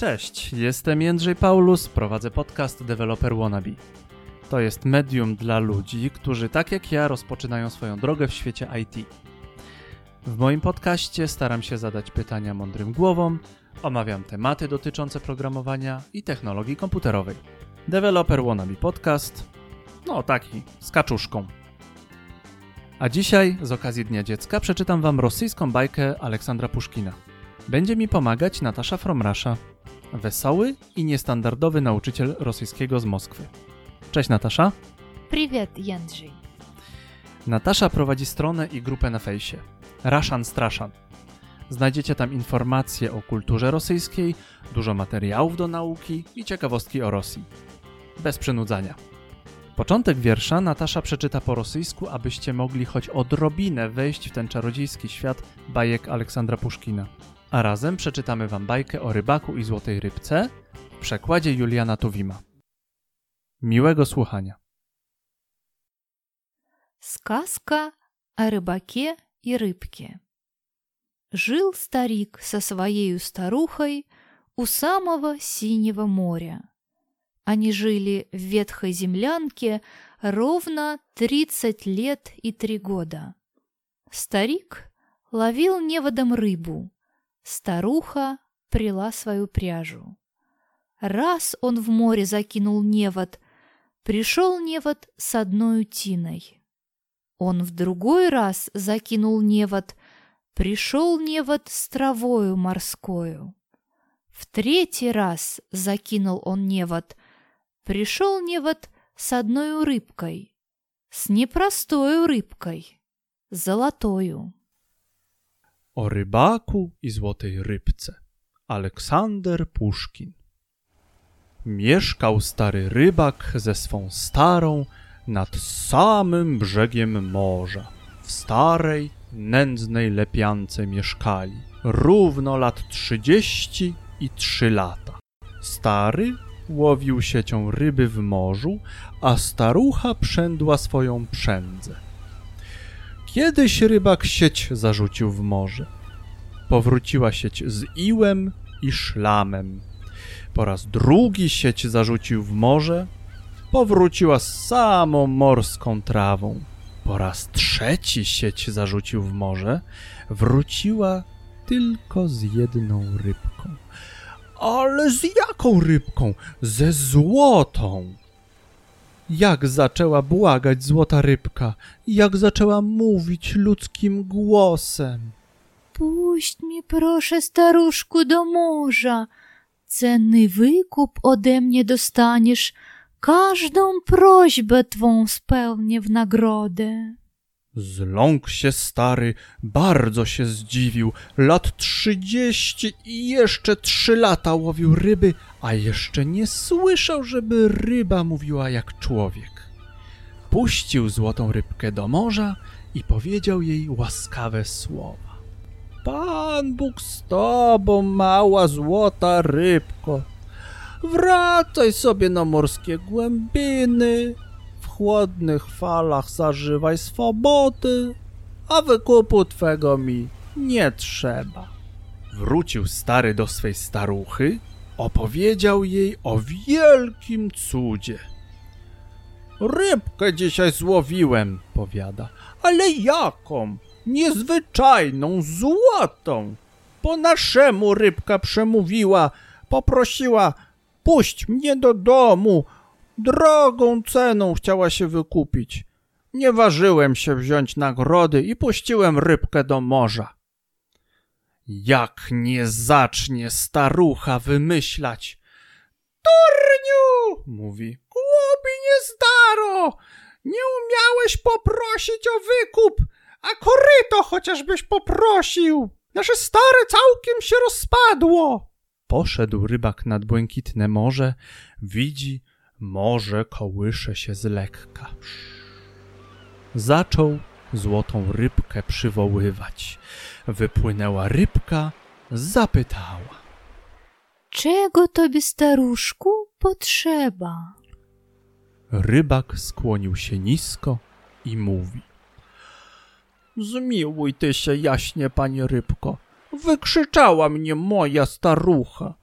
Cześć, jestem Jędrzej Paulus, prowadzę podcast Developer Wannabe. To jest medium dla ludzi, którzy tak jak ja rozpoczynają swoją drogę w świecie IT. W moim podcaście staram się zadać pytania mądrym głowom, omawiam tematy dotyczące programowania i technologii komputerowej. Developer Wannabe Podcast, no taki, z kaczuszką. A dzisiaj, z okazji Dnia Dziecka, przeczytam wam rosyjską bajkę Aleksandra Puszkina. Będzie mi pomagać Natasza Fromrasza, wesoły i niestandardowy nauczyciel rosyjskiego z Moskwy. Cześć Natasza. Привет, Jędrzej. Natasza prowadzi stronę i grupę na fejsie Russian Strashan. Znajdziecie tam informacje o kulturze rosyjskiej, dużo materiałów do nauki i ciekawostki o Rosji. Bez przynudzania. Początek wiersza Natasza przeczyta po rosyjsku, abyście mogli choć odrobinę wejść w ten czarodziejski świat bajek Aleksandra Puszkina. A razem przeczytamy wam bajkę o rybaku i złotej rybce w przekładzie Juliana Tuwima. Miłego słuchania. Сказка о рыбаке и рыбке. Жил старик со своей старухой у самого синего моря. Они жили в ветхой землянке ровно 30 лет и три года. Старик ловил неводом рыбу, старуха прила свою пряжу. Раз он в море закинул невод, пришел невод с одной утиной. Он в другой раз закинул невод, пришел невод с травою морскою. В третий раз закинул он невод, пришел невод с одной рыбкой, с непростой рыбкой, золотою. O rybaku i złotej rybce. Aleksander Puszkin. Mieszkał stary rybak ze swą starą nad samym brzegiem morza. W starej, nędznej lepiance mieszkali. Równo lat trzydzieści i trzy lata. Stary łowił siecią ryby w morzu, a starucha przędła swoją przędzę. Kiedyś rybak sieć zarzucił w morze. Powróciła sieć z iłem i szlamem. Po raz drugi sieć zarzucił w morze. Powróciła z samą morską trawą. Po raz trzeci sieć zarzucił w morze. Wróciła tylko z jedną rybką. Ale z jaką rybką? Ze złotą! Jak zaczęła błagać złota rybka, jak zaczęła mówić ludzkim głosem. Puść mi proszę staruszku do morza, cenny wykup ode mnie dostaniesz, każdą prośbę twą spełnię w nagrodę. Zląkł się stary, bardzo się zdziwił. Lat trzydzieści i jeszcze trzy lata łowił ryby, a jeszcze nie słyszał, żeby ryba mówiła jak człowiek. Puścił złotą rybkę do morza i powiedział jej łaskawe słowa. Pan Bóg z tobą, mała złota rybko. Wracaj sobie na morskie głębiny, chłodnych falach zażywaj swobody, a wykupu twego mi nie trzeba. Wrócił stary do swej staruchy, opowiedział jej o wielkim cudzie. Rybkę dzisiaj złowiłem, powiada, ale jaką? Niezwyczajną, złotą. Po naszemu rybka przemówiła, poprosiła, puść mnie do domu, drogą ceną chciała się wykupić. Nie ważyłem się wziąć nagrody i puściłem rybkę do morza. Jak nie zacznie starucha wymyślać. Turniu, mówi, głupi niezdaro, nie umiałeś poprosić o wykup, a koryto chociażbyś poprosił. Nasze stare całkiem się rozpadło. Poszedł rybak nad błękitne morze, widzi, morze kołysze się z lekka. Zaczął złotą rybkę przywoływać. Wypłynęła rybka, zapytała. Czego tobie, staruszku, potrzeba? Rybak skłonił się nisko i mówi. Zmiłuj ty się jaśnie, panie rybko. Wykrzyczała mnie moja starucha.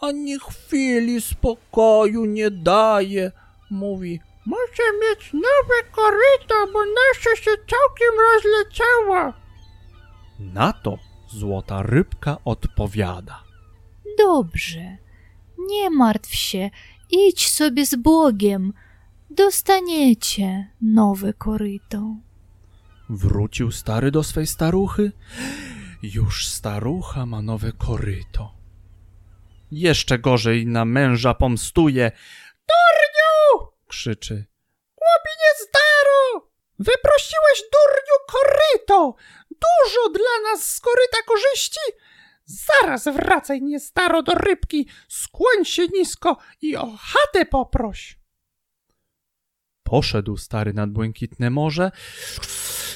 Ani chwili spokoju nie daje. Mówi, Muszę mieć nowe koryto, bo nasze się całkiem rozleciało. na to złota rybka odpowiada. Dobrze, nie martw się, idź sobie z Bogiem. Dostaniecie nowe koryto. Wrócił stary do swej staruchy. Już starucha ma nowe koryto. Jeszcze gorzej na męża pomstuje. Durniu! krzyczy. Głopinie staro! Wyprosiłeś durniu koryto! Dużo dla nas z koryta korzyści! Zaraz wracaj, nie staro, do rybki, skłoń się nisko i o chatę poproś. Poszedł stary nad błękitne morze.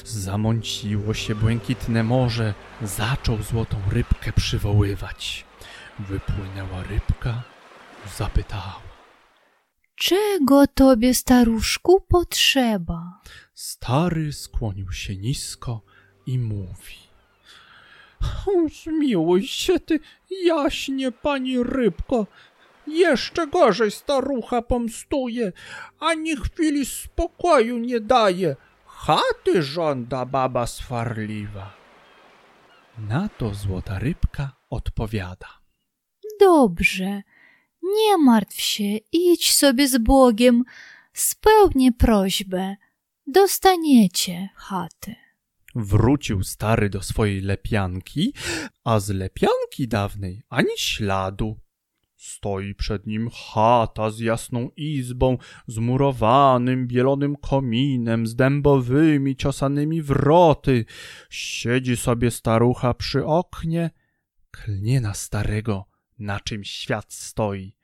Zamąciło się błękitne morze. Zaczął złotą rybkę przywoływać. Wypłynęła rybka, zapytała. Czego tobie, staruszku, potrzeba? Stary skłonił się nisko i mówi. Zmiłuj się ty, jaśnie pani rybko. Jeszcze gorzej starucha pomstuje, ani chwili spokoju nie daje. Chaty żąda baba swarliwa. Na to złota rybka odpowiada. Dobrze, nie martw się, idź sobie z Bogiem, spełnię prośbę. Dostaniecie chatę. Wrócił stary do swojej lepianki, a z lepianki dawnej ani śladu. Stoi przed nim chata z jasną izbą, z murowanym, bielonym kominem, z dębowymi, ciosanymi wroty. Siedzi sobie starucha przy oknie, klnie na starego, na czym świat stoi.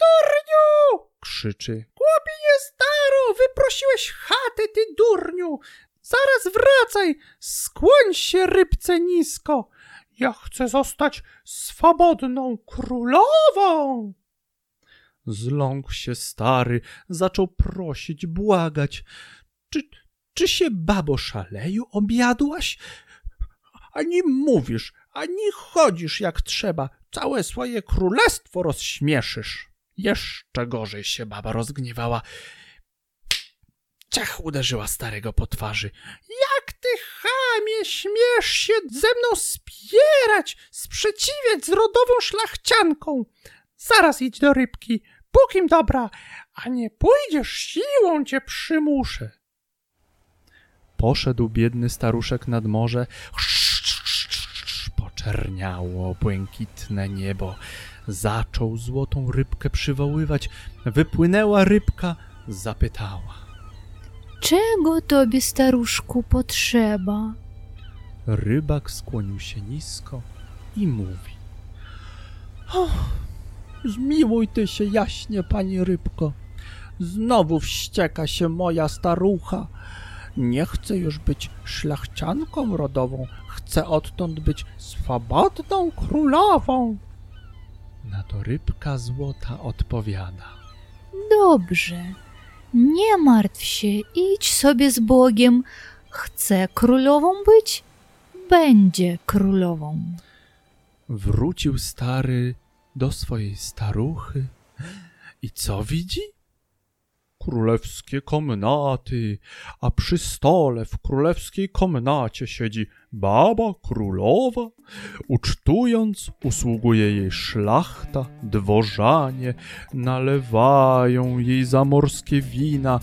Durniu! Krzyczy. Głopinie staro, wyprosiłeś chatę, ty durniu! Zaraz wracaj, skłoń się rybce nisko. Ja chcę zostać swobodną królową. Zląkł się stary, zaczął prosić, błagać. Czy, czy się, babo szaleju, objadłaś? Ani mówisz, ani chodzisz jak trzeba. Całe swoje królestwo rozśmieszysz. Jeszcze gorzej się baba rozgniewała. Ciach uderzyła starego po twarzy. Jak ty, chamie, śmiesz się ze mną spierać, sprzeciwiać z rodową szlachcianką? Zaraz idź do rybki, Bóg im dobra, a nie pójdziesz, siłą cię przymuszę. Poszedł biedny staruszek nad morze. Poczerniało błękitne niebo. Zaczął złotą rybkę przywoływać. Wypłynęła rybka, zapytała. Czego tobie, staruszku, potrzeba? Rybak skłonił się nisko i mówi. Zmiłuj ty się jaśnie, pani rybko. Znowu wścieka się moja starucha. Nie chcę już być szlachcianką rodową, chcę odtąd być swobodną królową. Na to rybka złota odpowiada. Dobrze, nie martw się, idź sobie z Bogiem. Chce królową być? Będzie królową. Wrócił stary do swojej staruchy i co widzi? Królewskie komnaty, a przy stole w królewskiej komnacie siedzi baba królowa. Ucztując, usługuje jej szlachta, dworzanie, nalewają jej zamorskie wina,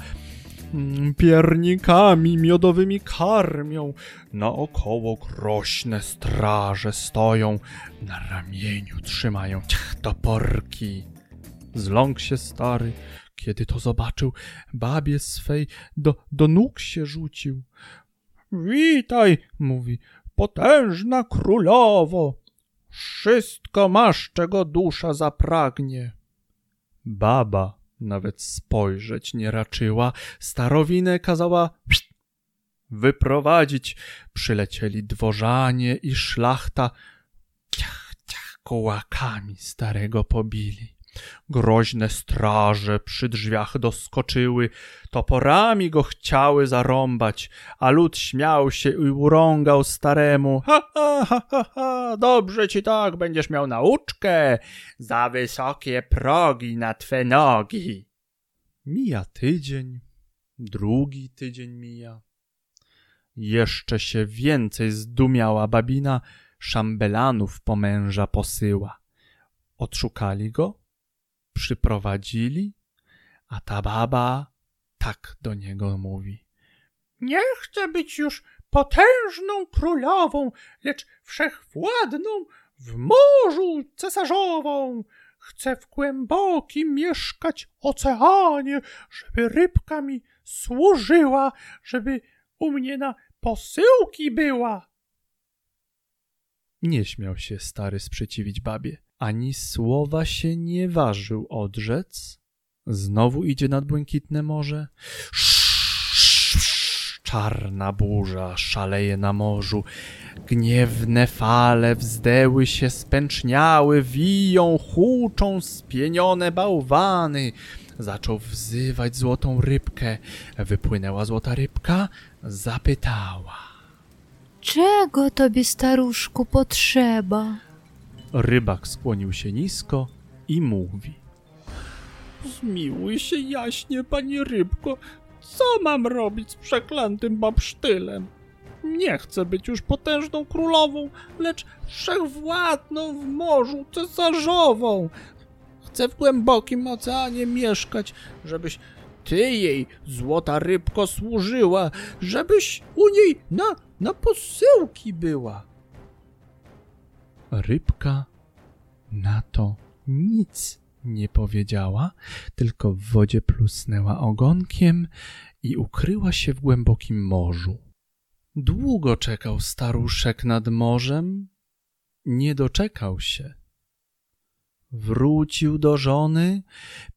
mm, piernikami miodowymi karmią, naokoło groźne straże stoją, na ramieniu trzymają ciach toporki. Zląkł się stary, kiedy to zobaczył, babie swej do, do nóg się rzucił. Witaj, mówi, potężna królowo. Wszystko masz, czego dusza zapragnie. Baba nawet spojrzeć nie raczyła, starowinę kazała wyprowadzić. Przylecieli dworzanie i szlachta, ciach, ciach, kołakami starego pobili. Groźne straże przy drzwiach doskoczyły, toporami go chciały zarąbać, a lud śmiał się i urągał staremu. Ha, ha, ha, ha, ha, dobrze ci tak, będziesz miał nauczkę, za wysokie progi na twe nogi. Mija tydzień, drugi tydzień mija. Jeszcze się więcej zdumiała babina, szambelanów po męża posyła. Odszukali go, przyprowadzili, a ta baba tak do niego mówi. Nie chcę być już potężną królową, lecz wszechwładną w morzu cesarzową. Chcę w głębokim mieszkać oceanie, żeby rybka mi służyła, żeby u mnie na posyłki była. Nie śmiał się stary sprzeciwić babie, ani słowa się nie ważył odrzec. Znowu idzie nad błękitne morze. Czarna burza szaleje na morzu. Gniewne fale wzdęły się, spęczniały, wiją, huczą spienione bałwany. Zaczął wzywać złotą rybkę. Wypłynęła złota rybka, zapytała. Czego tobie, staruszku, potrzeba? Rybak skłonił się nisko i mówi. Zmiłuj się jaśnie, pani rybko, co mam robić z przeklętym babsztylem? Nie chcę być już potężną królową, lecz wszechwładną w morzu cesarzową. Chcę w głębokim oceanie mieszkać, żebyś ty jej, złota rybko, służyła, żebyś u niej na, na posyłki była. Rybka na to nic nie powiedziała, tylko w wodzie plusnęła ogonkiem i ukryła się w głębokim morzu. Długo czekał staruszek nad morzem, nie doczekał się. Wrócił do żony,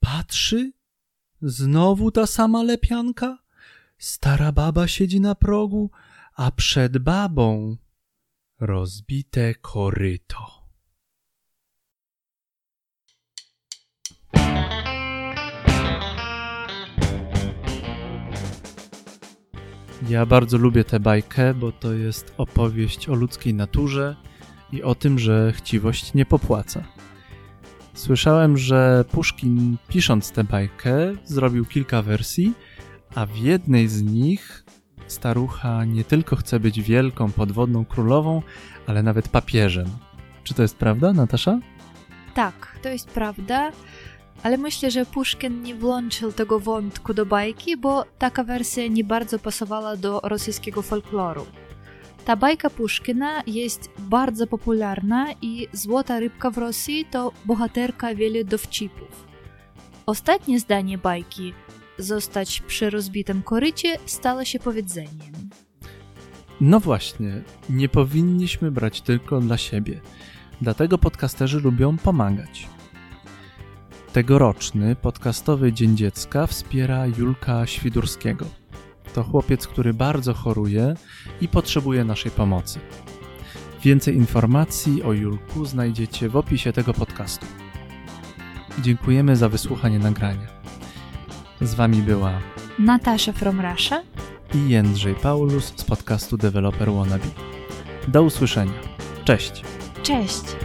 patrzy, znowu ta sama lepianka. Stara baba siedzi na progu, a przed babą rozbite koryto. Ja bardzo lubię tę bajkę, bo to jest opowieść o ludzkiej naturze i o tym, że chciwość nie popłaca. Słyszałem, że Puszkin pisząc tę bajkę zrobił kilka wersji, a w jednej z nich starucha nie tylko chce być wielką podwodną królową, ale nawet papieżem. Czy to jest prawda, Natasza? Tak, to jest prawda, ale myślę, że Puszkin nie włączył tego wątku do bajki, bo taka wersja nie bardzo pasowała do rosyjskiego folkloru. Ta bajka Puszkina jest bardzo popularna i Złota Rybka w Rosji to bohaterka wielu dowcipów. Ostatnie zdanie bajki zostać przy rozbitym korycie stało się powiedzeniem. No właśnie, nie powinniśmy brać tylko dla siebie. Dlatego podcasterzy lubią pomagać. Tegoroczny podcastowy Dzień Dziecka wspiera Julka Świdurskiego. To chłopiec, który bardzo choruje i potrzebuje naszej pomocy. Więcej informacji o Julku znajdziecie w opisie tego podcastu. Dziękujemy za wysłuchanie nagrania. Z Wami była Natasza from Russia i Jędrzej Paulus z podcastu Developer Wannabe. Do usłyszenia. Cześć! Cześć!